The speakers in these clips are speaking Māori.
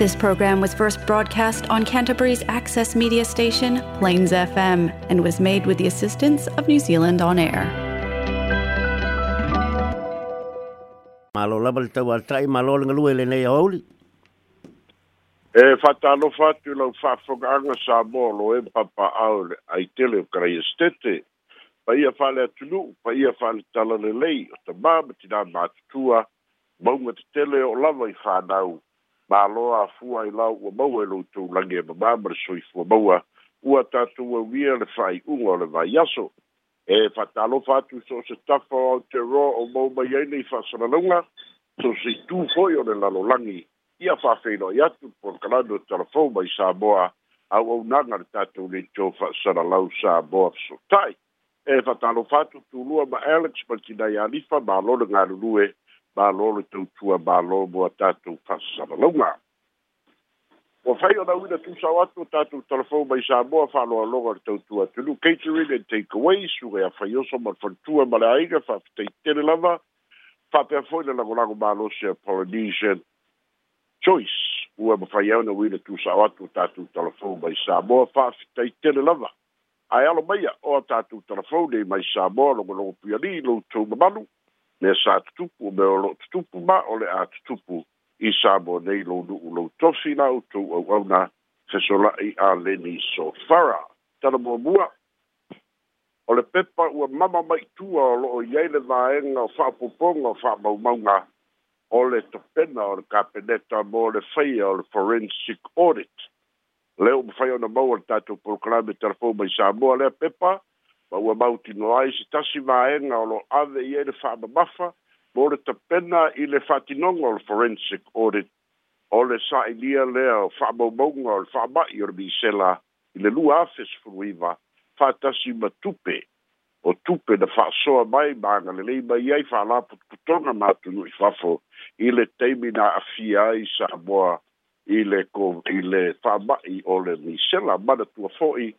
This program was first broadcast on Canterbury's access media station, Plains FM, and was made with the assistance of New Zealand On Air. Malo sa e ai estete. Pa ia whale atunu, pa ia whale tala le lei, o ta māma tina mātutua, maunga te tele o lava i whanau. māloa afua ai lao ua maua e loutou lagi e mamā ma le soifua maua ua tatou auia e le fa'ai'uga o le vaiaso e fa'atalofa atu so o se tafa o aotearoa o mau mai ai nei fa'asalalauga so se fo'i o le lalolagi ia fa'afeiloai atu polokalano talafou mai samoa auaunaga le tatou leitou fa'asalalau samoa fesotai e fa'atalofa atu tulua ma alex ma tinai alifa mālo le galulue malo le tautua malo mo tatou fasasalauga ua fai ona uina tu atu ah. o tatou tá, telefon mai sa moa fa'aloaloga le tautua tulu catering and take away suga ia é fai oso ma le fanitua ma le aiga fa'afetaitele lava fa'apea foi le lagolago malosi a polynesian choice ua mafai au na uina tá, tu atu o tatu telefon mai sa moa fa'afetaitele lava ae alo maia o a tatou telefon nei mai sa moa logologo tu loutou mamalu me sa tutupu me o lo tutupu ma o le a tutupu i sa mo nei lo nu lo tofi na o tu au au na se so la i a le ni so fara tala mua mua o le pepa ua mama mai tua o lo o iei le vaenga o wha poponga o wha maumaunga o le topena o le kapeneta mo le feia o le forensic audit leo mwhai ona mau al tatu proklame telefon mai sa mua le pepa ma ua mautino ai se tasi vaega o lo ave iai le faamamafa mo le tapena i le faatinoga o le forensic audit o le saʻilia lea o faamaumauga o le faamaʻi o le misela i le lua afe sefuluiva faatasi ma tupe o tupe na faasoa mai ma agalelei mai ai faalā putuputoga ma atunuʻi fafo i le taimi na afia ai sa moa i le ko i le faamaʻi o le misela ma na tua foʻi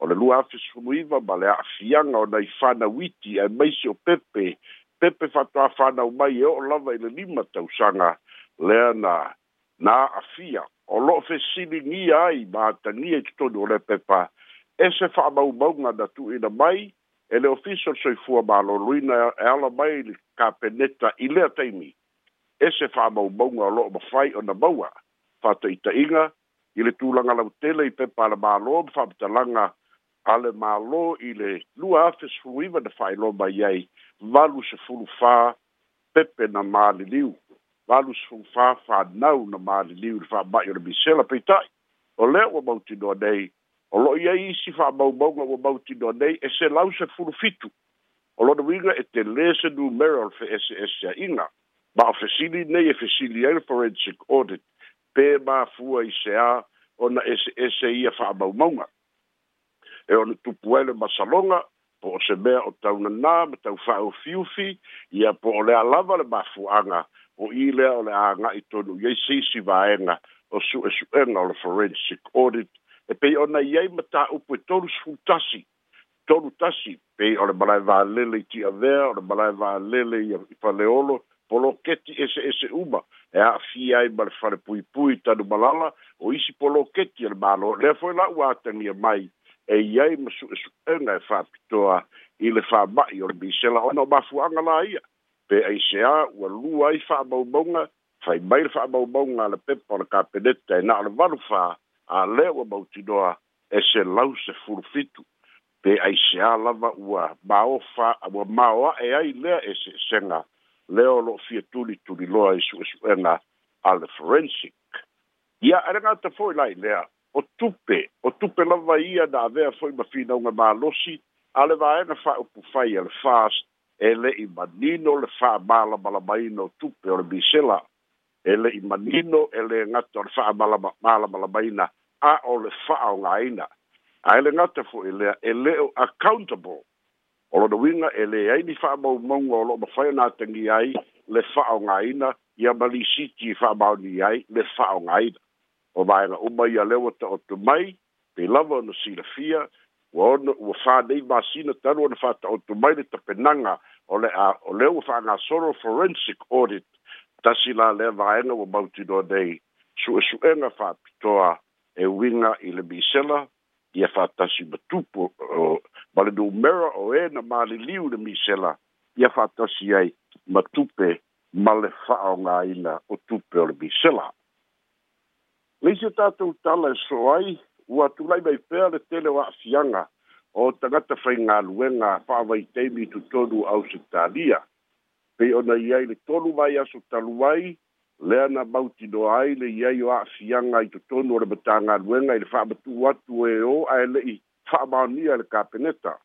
o le lua afesfunuiva ma le a'afiaga onai fanauiti ae maisi o pepe pepe fa'atoafanau mai e o'o lava i le lima tausaga lea na na afia. o lo'o fesiligia ai ma atagia e totonu o le pepa e se fa'amaumauga na tu'uina mai e le ofisa le soifua maloloina e ala mai ka kapeneta i lea taimi e se fa'amaumauga o lo'o mafai ona maua fa ata'ita'iga i le tulaga lautele i pepa a le mālo ma fa'amatalaga ale mālō i le lua afe suluiva de fa'ailoa mai ai valu sefulu fā pepe na liu valus sefulu fa nau na māliliu liu le fa'ama'i o le misela peita'i o lea ua mautinoa nei o lo'o ia isi fa'amaumauga ua mautinoa nei e se lau fitu o de uiga e de se du o le fe'ese inga ma o fesili nei e fesili forensic audit pe fua i seā ona ese ese ia e ona tupu ai le masaloga po o se mea o taunanā ma tau fa'aofiufi ia po o le alava le mafuaga o i lea o le agaʻi tonu i ai siisi vaega o suʻesuʻega o le forensic audit e pei ona i ai ma taupu e tolu sefulu tasi tolu tasi pei o le malae valele i tiavea o le malae valele ia i faleolo poloketi eseese uma e a'afia ai ma le falepuipui tanu malala o isi poloketi e le malo lea foi la'u atagia mai e iai ma suʻesuʻega e faapitoa e i le faamaʻi o le misela ona o mafuaga la ia pe aiseā ua lua ai faamaumauga fai mai le faamaumauga a le pepa o le kapeneta e naʻo le valufā a lea ua mautinoa e selau sefulufitu pe aiseā lava ua maofa ua maoaʻe ai lea e seesega lea o loo fia tulituliloa i e suʻesuʻega a le forensic ia ale gata foi lai lea o tupe o tupe lava ia na avea fo'i mafinauga malosi a le vaega fa'aupu fai le fast e le'i manino le fa'amālamalamaina o tupe o le misela e le'i manino e lē gata o le fa'amālamalamaina a o le fa'aogāina ae le gata fo'i e lea e le'o accountable o lona uiga e lē ai ni fa'amaumauga o lo'o mafai ona ai le fa'aogāina ia ma lisiti ai le fa'aogāina o vaega uma ia lea o tu mai pei lava ona silafia ua ono ua fanei masina talu ona tu mai le tapenaga o le a o lea ua faagasolo forensic audit tasi la lea vaega ua mautinoa nei suʻesuʻega faapitoa e uiga i le misela ia faatasi ma tupu ma le numera o ē na maliliu le misela ia faatasi ai ma tupe ma le fa'aogāina o tupe o le misela Nei se tātou tala so ai, ua tu mai pēr le tele wa fianga o tangata whai ngā luenga whāwai teimi tu tonu au se tālia. Pei ona iai le tonu mai aso talu ai, leana mauti no ai le iai o fianga i tu tonu o le bata ngā luenga i le whāmatu watu e o a e le i le kāpeneta.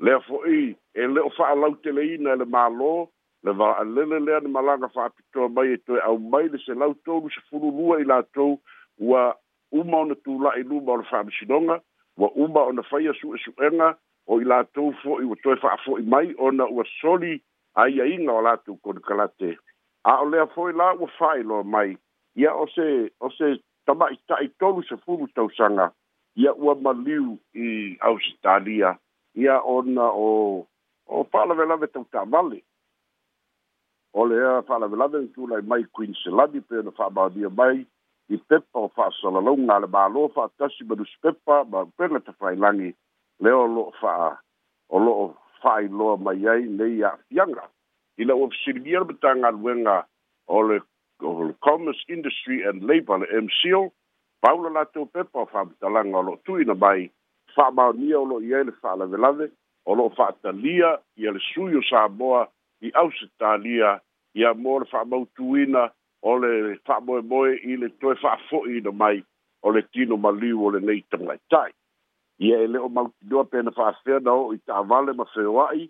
Lea fo i, e le o whāalau tele ina le mālo, le va a lele le an malanga fa pito mai e to au mai le se lauto lu se fulu lua i lato wa uma ona tu la i luma ona fa bisidonga wa uma ona fa ia su e su enga o i lato fo i to fa fo i mai ona wa soli ai ai nga o lato kon kalate a ole a fo i la wa fa i lo mai ia o se o se tama i ta i to se fulu tau sanga ia ua liu i australia ia ona o o fa la vela vetu ta vale o lea fa'alavelave i tulai mai kuiniselani pe ona fa'amalia mai i pepa o fa'asalalauga a le mālo fa'atasi ma nusi pepa ma pele tafailagi lea o lo'o fa'a o lo'o fa'ailoa mai ai nei a'afiaga ina ua fesilimia le matagaluega o le o le commerce industry and labour le mco paula latou pepa o fa'amatalaga o lo'o tuina mai fa'amaonia o lo'o i ai le fa'alavelave o lo'o fa'atalia ia le sui o samoa i ausitalia ia mo le fa'amautūina o le fa'amoemoe i le toe fa'afo'i ina mai o le tino maliu o lenei tagaitai ia e le'o mautinoa pe na fa'afea na o'o i ta'avale ma feoa'i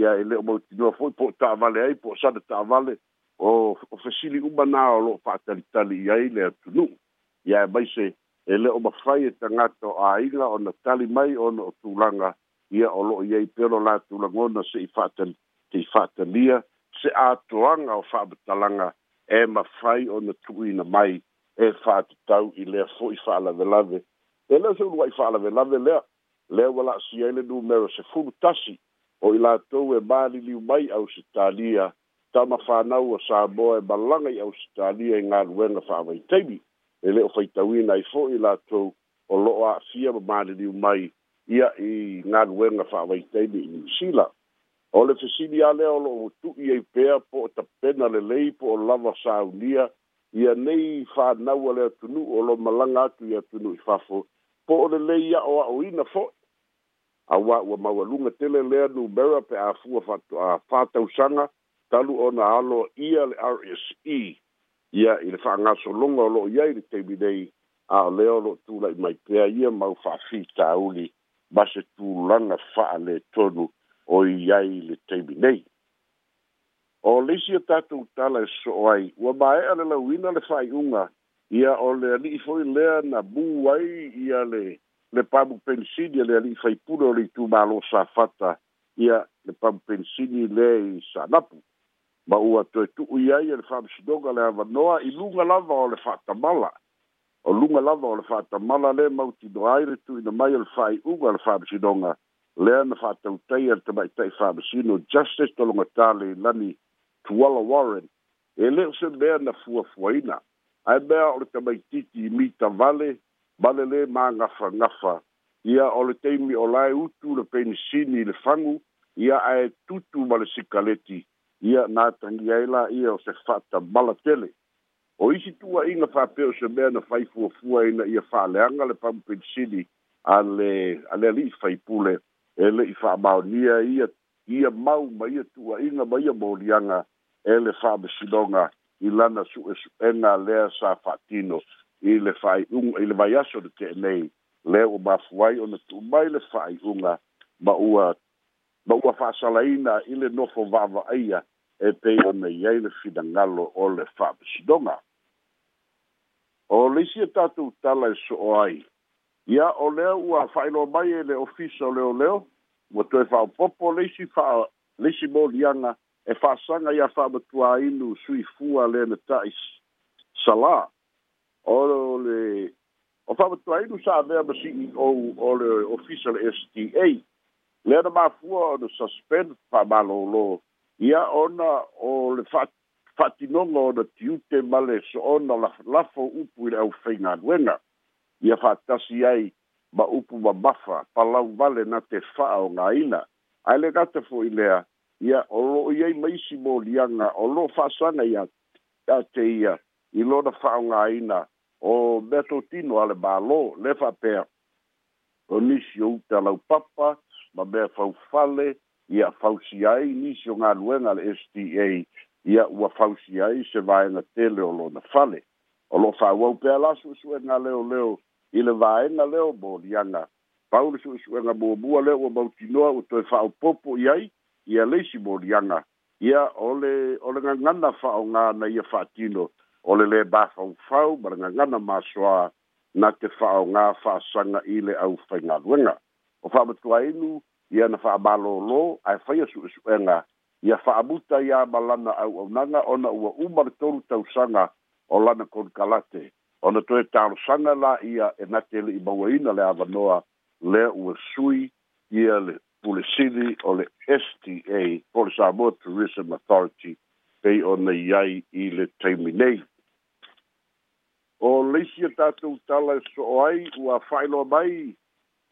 ia e le'o mautinoa fo'i po o ta'avale ai po o sada ta'avale o o fesili uma na o lo'o fa'atalitali i ai le atunu'u ia e maise e le'o mafai e tagata o āiga ona tali mai ona o tulaga ia o lo'o iai pelo latulagona se'i fa'atalitali te whātania, se ātoanga o whāmatalanga e mawhai o na tui na mai e whātu tau i lea fo i whāla ve lave. E lea se unua i whāla ve lave lea, lea wala si eile nu mero se fulu tasi o i lātou e māli liu mai au se tālia ta mawhānau o Sāboa e malanga i au se tālia i e ngā ruenga whāwai teimi. E leo fai tauina i fo i lātou o loa a fia ma māli liu mai ia i ngā ruenga whāwai teimi i New Zealand o le fesili a lea o lo tu'i ai pea po o tapena lelei po o lava saunia ia nei fānau a le atunuu o lo malaga atu i atunuu i fafo po o lelei a'oa'oina fo'i aua ua maualuga tele lea numera pe afua faa fatausaga talu ona alo ia le r s e ia i le fa'agasologa o lo'o iai le taimi nei a o lea o lo'o tula'i mai pea ia mau fa'afitauli ma se tulaga fa'alētonu o i ai le teimi nei. O leisi o tatu tala e so ai, ua mae ale la wina le fai unga, ia o le ali i foi lea na bu ai ia le, le pamu pensini le ali i fai puro le tu malo sa fata, ia le pamu pensini le i sa napu. Ma ua toi tu ui ai e le fai msidonga le ava noa i lunga lava o le fata mala. O lunga lava o le fata mala le mauti do aire tu ina mai le fai unga le fai msidonga le lea na fa'atautai ana tama'itai fa'amasino justice taloga tale i lani tuala warren e lē o se mea na fuafuaina ae mea o le tamaitiiti i mitavale ma le lē magafagafa ia o le taimi o lae utu le penisini i le fagu ia ae tutu ma le sikaleti ia na tagi ai la ia o se fa'atamala tele o isi tu'ua'iga fa'apea o se mea na fai fuafua ia fa'aleaga le pamu alle alle ale ali'i faipule ele e le'i fa'amaonia ia ia mau ma ia tu'a'iga ma ia moliaga ele fa besidonga i lana su'esu'ega lea sa fatino i le un i le vaiaso nei te'enei lea ua o ai ona mai le unga ma ua ma ua fa'asalaina i le nofo va'ava'aia e pe o me ai le fidangalo o le fa'amasinoga o le isi e tatou tala e ai ia o a ua fa'ailoa mai e le ofisa o leoleo ua toe fa'apopo leisi y a un e fa'asaga ia fa'amatuāinu suifua le na sala le sa ma ceo o le ofisa e le sta lea suspend ia ona o le fa'atinoga ona tiute ona upu i le ʻaufaigaluega ia fa'atasi ai ma upu mamafa palau vale na te fa'aogāina ae le gata fo'i lea ia o lo'o i ai ma isi moliaga o lo'o fa'asaga ia a te ia i lona fa'aogāina o metotino ale mālō le fa'apea o nisi o ute laupapa ma mea faufale ia fausi ai nisi o galuega le sta ia ua fausi ai se vaega tele o lona fale o lo'o fa'auau pea la su'esu'ega leoleo leo i le vaega leo molianga paulu suʻesuʻega muamua leo ua mautinoa ua toe faaopopo i ai ia leisi molianga ia ole ole gagana faaaogā na ia faatino o le lē bafaufau ma le gagana masoā na te faaaogā faasaga i le au faigaluega o faamatuāinu ia na faamālōlō ae faia suʻesuʻega ia faamuta iā ma lana auaunaga ona ua uma le tolu tausaga o lana kolikalate ona toe talosaga la ia e nate le'i mauaina le avanoa lea ua sui ia le pulesili o le sta o le samoa tourism authority pei ona i ai i le taimi nei o leisi a tatou tala e so o ai ua fa'ailoa mai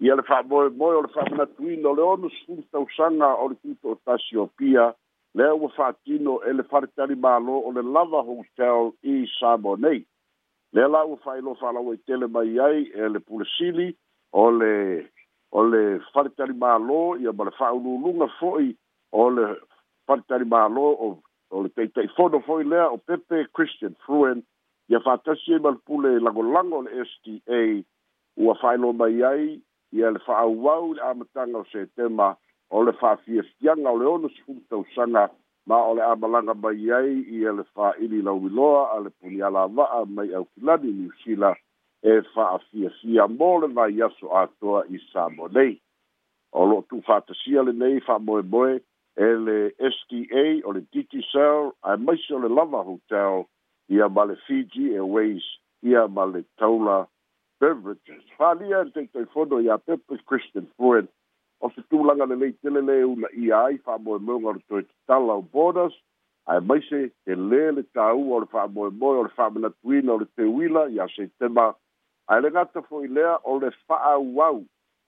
ia le fa'amoemoe o le fa'amanatuina o le ono sulu tausaga o le tuto o tasiopia lea ua fa'atino e le faletalimālō o le lava hotel i samo nei le la u fai lo fa la we tele mai ai e le pulsili o le o le fartari malo ia ba le fa u lu nga foi o le fartari malo o o le tei tei fono foi lea o pepe christian fruen ia fa tasi e mal pule lago lango le sta u a fai lo mai ai ia le fa au wau le amatanga o se tema o le fa fiestianga o le ono si funta usanga ma o le amalaga mai ai ia le fa'ili lauiloa a le puliala ava'a mai aukilani niusila e fa'afiafia mo le vai aso atoa i samo nei o lo'o tu'ufa'atasia lenei fa'amoemoe e le sta o le dtcell ae maise o le lava hotel ia ma le fiji airways ia ma le taula beverages fa'alia e le taʻitoifono iā pepe christian fuen o se tulaga le lei una ia ai fa'amoemoega o le toe tatala o borders ae maise e lē le tāua o le fa'amoemoe o le fa'amanatuina o le teuila iā seitema ae le gata fo'i lea o le fa'aauau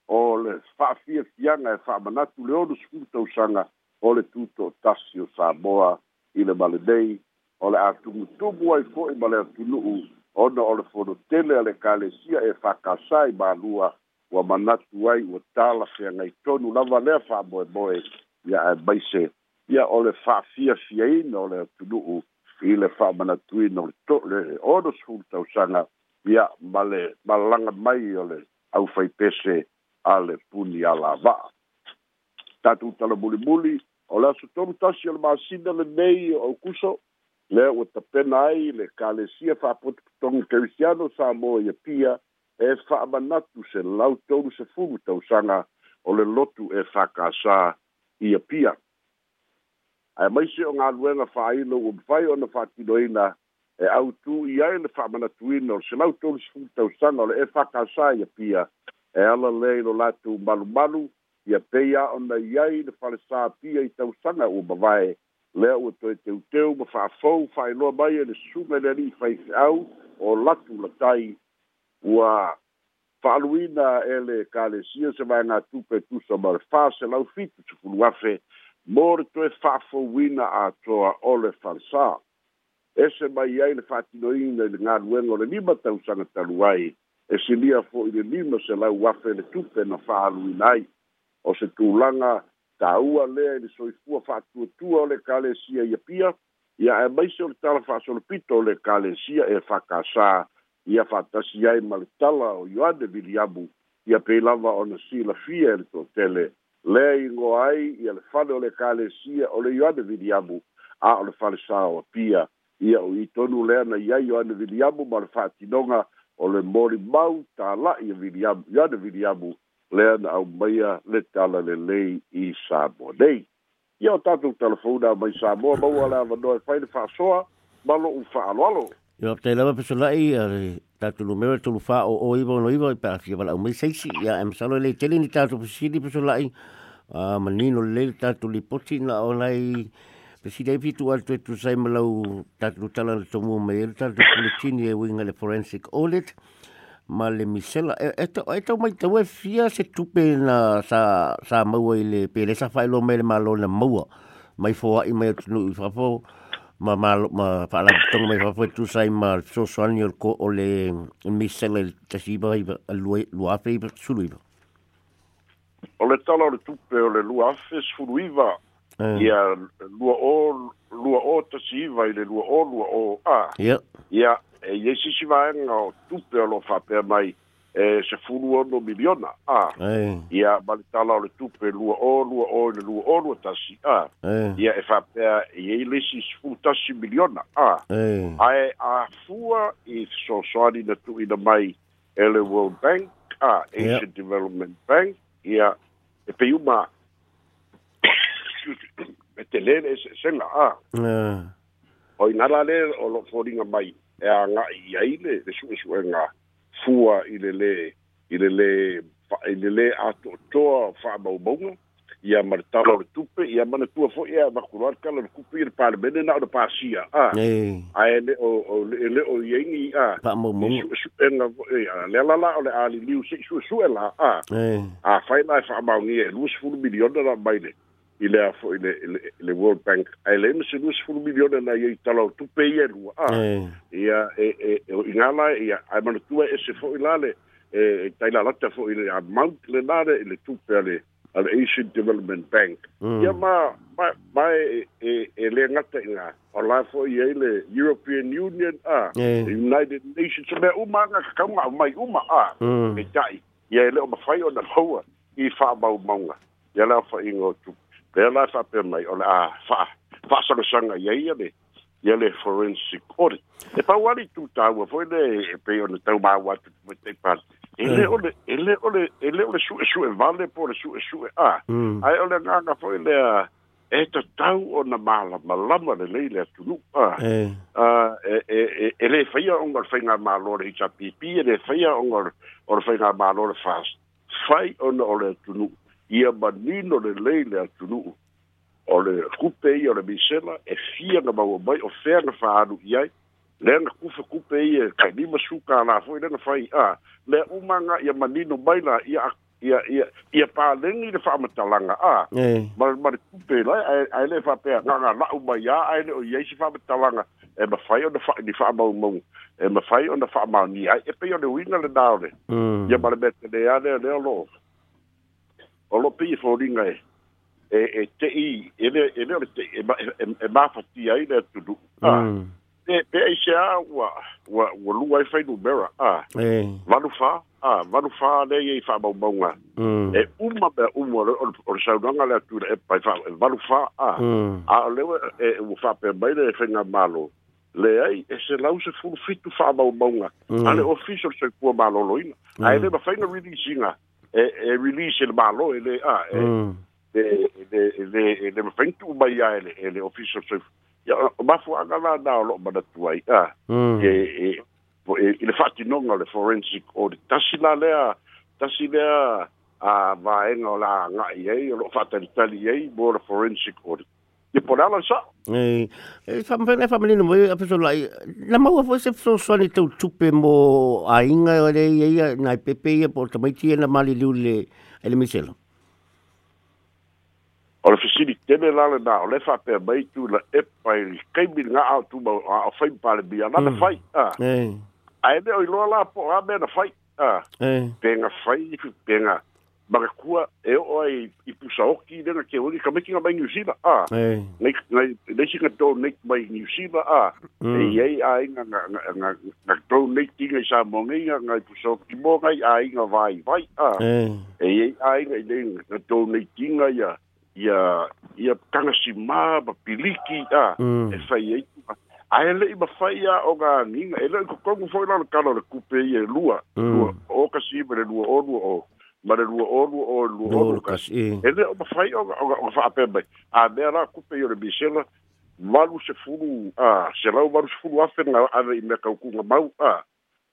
o le fa'afiafiaga e fa'amanatu le olu sefulu tausaga o le tuto o tasi o samoa i le malenei o le atumutumu ai fo'i ma le atunu'u ona o le fonotele a le kalesia e fakasai malua ua manatu ai ua talafea gai tonu lava lea fa'aboeboe ia e maise ia o le fa'afiafiaina o le atunu'u i le fa'amanatuina o le to le ono sefulu tausaga ia ma le malalaga mai o le ʻaufaipese a le puni a lava'a tatou tala mulimuli o le aso tolu tasi o le masina lenei o aukuso lea ua tapena ai le kalesia fa'apotopitoga kerisiano sa mo ia pia e fa'amanatu se lau tolu se fulu tausaga o le lotu e fakasā ia pia ae on o galuega fa'ailo ua um mafai ona fa'atinoina e autū i ai le fa'amanatuina o le se lau tolu se fulu tausaga o le e fakasā ia pia e ala lē i lo latou malumalu ia peia ona i ai le falesā pia i tausaga ua mavae lea ua toe teuteu ma fa'afou fa'ailoa mai e le susuga i le ali'i faife'au o latu latai ua fa'aluina e le kalesia se vaega tupe tusa ma le fā se laufitu tupulu afe mo le toe fa'afouina atoa o le falesā e se mai ai le fa'atinoina i le galuega o le lima tausaga talu ai e silia fo'i le lima se lau afe le tupe na fa'aluina ai o se tulaga tāua lea i le soifua fa'atuatua o le kalesia ia pia ia e maise o le tala fa'asolopito o le kalesia e fakasā ia fa'atasi ai ma le tala o ioane viliamu ia pei lava ona silafia e le to'atele lea igoa ai ia le fale o le ekalesia o le ioane viliamu a o le falesā o ia o itonu lea na iai ioane viliamu ma le fa'atinoga o le molimau tāla'i e viliamu ioane lea na aumaia le tala lelei i samoa nei ia o tatou mai samoa maua le avanoa e fai le fa'asoa ma lo'u Yo te lava pesola i ale eh, tatu no mera tulu fa o o iba no iba i pa fia bala mai seisi ya em salo le tele ni tatu pesili pesola i a ah, manino le tatu li poti na onai pesili ai pitu al tu sai malau tatu tala le tomu mai le tatu e winga le forensic audit ma le misela eto eh, eto mai tau e fia se tupe na sa sa maua i le sa fa lo mai le malo na maua mai foa i mai tunu i fa ma mal ma fa la tonga me fa fa tu sai ma so sogno co o le missele il tasiba i lui luafe su suluiva eh. o le tala le tupe o le luafe suluiva ia lo o lua o tasiva i le lua o lua o a ia ia e yesi si vaenga o tupe o lo fa per mai e se fulu ono miliona a ia malitala o le tupe lua o lua o le lua o lua tasi a ia e faapea iai lesi sefulu tasi miliona a ae afua i fesoasoani na tu'uina mai e le world bank a asian development bank ia e peiuma e telē le ese'esega a o inā la lē o lo'o foliga mai e aga'i i ai le le su'esu'ega fua i le lē i le lē i le lē atoatoa fa'amaumauga ia ma le tala o le tupe ia ma le tua fo'i a makuloa le kala le kupi i le palemene na o pasia a ae le'o e le'o iaiga i'a su'esu'ega fo'i a le ala la o le aliliu su su ela a afai la e fa'amaugia e lua sefulu miliona da mai le i le afo i le World Bank ai le mse nusi fulu milione na ah, ia i tala o tupe i e lua a ia i ngā lai ia ai mana tua e se fo i lale e, e tai la lata fo i le amount le nare i le tupe a al Asian Development Bank mm. ia ma ma e e, e le ngata i o la fo i e European Union a United Nations o mea uma ngā kakaunga o mai a mm. e tai ia e le o mawhai o na hoa i wha maunga ia la fa ingo tupe pea la fa pe mai ona fa fa sa sanga ye ye de ye le forensic audit e pa wali tu ta wa foi de pe ona tau ma wa tu mo te pa ele ole ele ole ele ole su su e vale por su su e a ai ole na na foi le e, e te tau ona mala malama le le le tu nu a e. a e e e ele fai a ongor fai nga malor i cha pipi ele fai a ongor or fai nga malor fast fai ona ole tu nu ia manino ja ja le atunuu o le kupe ia o le misela e fia ja maua mai o fea ja ja ai ja ja ja kupe e ia kailima sukala fo'i ja ja ja lea ja ia manino mai la ia ia ia ia palegi le fa'amatalaga a ma ma le kupe lai ae le ja la'u mai ja ae le o ja se fa'amatalaga e mafai ona fa'i ja fa'amaumau e mafai ona ja ai e pei o le uiga ja ja ia ma le metelea lea lea lo'o o lo pe e e e te i e le e le te e ma e, e, e ai le tu ah mm. e pe e sha wa wa wa lu wa fa du mera ah e va lu fa ah va lu fa le e fa ba ba wa e u ma ba u mo o sa u nga tu e pa fa va lu fa ah ah le e u fa pe ba le fe na malo le ai e se lau se fu fitu fa ba ba wa ale official se ku ba lo lo ina ai e le ba fa nga really singa e e release le malo ele a e de mm. de de de e me fentu ba ya ele ele official so ya ba fu anga na na lo ba da tuai a e e ele fatti non le forensic o de tasila le a tasila a va en o la nga ye lo fatta tali ye bor forensic audit de pole ala sa. E, e fa mwen e fa mwen mwen la mawa fwe se fso swani tau tupe mo a inga o na i pepe ia po tamaiti e na mali liu le ele miselo. O le fisini tene lale na o le fa pe mai tu la e pai li keimi nga a tu ma a fai mpare bi a nana mm. fai. A ene e o iloa la po a mena fai. Penga fai, penga a bakakuwa e o ai i pusa hoki renga ke hori ka mekinga mai New Zealand a nei nei nei singa tō nei mai New Zealand a e ei ai nga nga nga tinga i sa mongi nga nga i pusa hoki vai vai a e ei ai nga i nei nga tinga ia ia ia tangasi mā ba piliki a e whai ei ae le'i mafai a o gagiga e le'i kokogu fo'i lana kala le kupe ia e lua mm. lua o kasi le lua o oh, lua o oh. ma le lua olu o lua olu kasi e le o mafai o ga fa ape mai a mea la kupe yore bisela malu se fulu a se o malu se furu afe nga ave i mea kau kunga mau a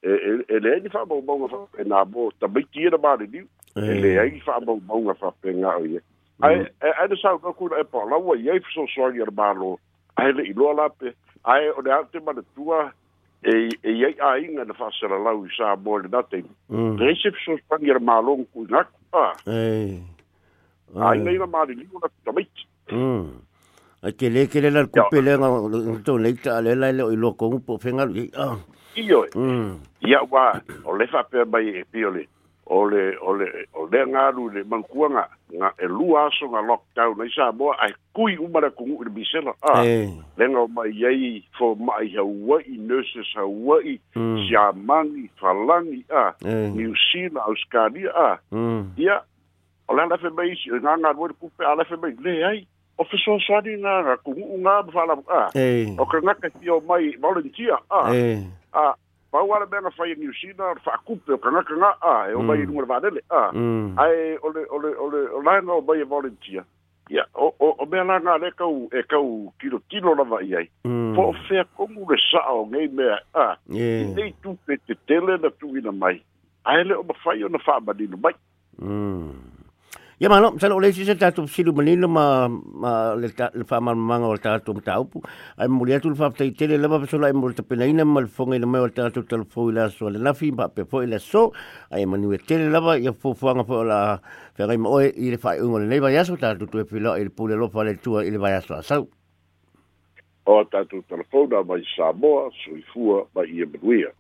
e le eni fa mau mau fa e nga bo tabai kiena ma le niu e, eh. mm. e, e, e le eni fa mau mau nga fa pe nga o ye ae ae le sau kau kuna e pa lau a iei fiso soangi ar malo ae o de ante ma tua e e mm. ai ai na da fasa la lau sa bol da te recep so spanger malon ku na ah ai ai nei na mari ni una da mit mm ai ke le ke le la kupe le na to le ta le la le lo ko un po fenga ah io e. mm ya wa o le fa pe bai e pio le ole ole o le ngaru le mankuanga nga e lua so nga lockdown ai sa bo ai kui umara kungu le bisela a ah, le nga mai yei fo mai hawa i nurses hawa i hmm. siamangi falangi a ah, new zealand australia a ah. hmm. ia ole ala fe mai nga nga bo ku pe ala fe mai le ai o fe so so ni nga kungu nga fala a o ka nga ka ti o mai volunteer a a pau ala mea fai e New Zealand ar wha kupe o ka ngaka ngā a, e o mm. mai rungar vānele, a, mm. ai, ole, ole, ole, o lainga o mai e volunteer, ia, o, o, o mea nā ngā kau, e kau kilo tino rava i ai, po mm. o fea kongu le sao ngei mea, a, i nei tupe te tele na tūina mai, ai le o mawhai o na wha manino mai, Ia mana, tala ole si se tātou silu manino ma, ma le, ta, le whamamanga o le tātou mtaupu. Ai muli atu le whaptai tele lama pasola ai muli tapena ina ma le whonga ina mai o le tātou talafo i so le nafi ma pe po i so. Ai manu e tele lama i a fufuanga po la whengai ma oe i le whai ungo le nei vai aso tātou tue pila i le pule lopa le tua i le vai aso asau. O tātou talafo na mai Samoa, Suifua, ma i Emanuia.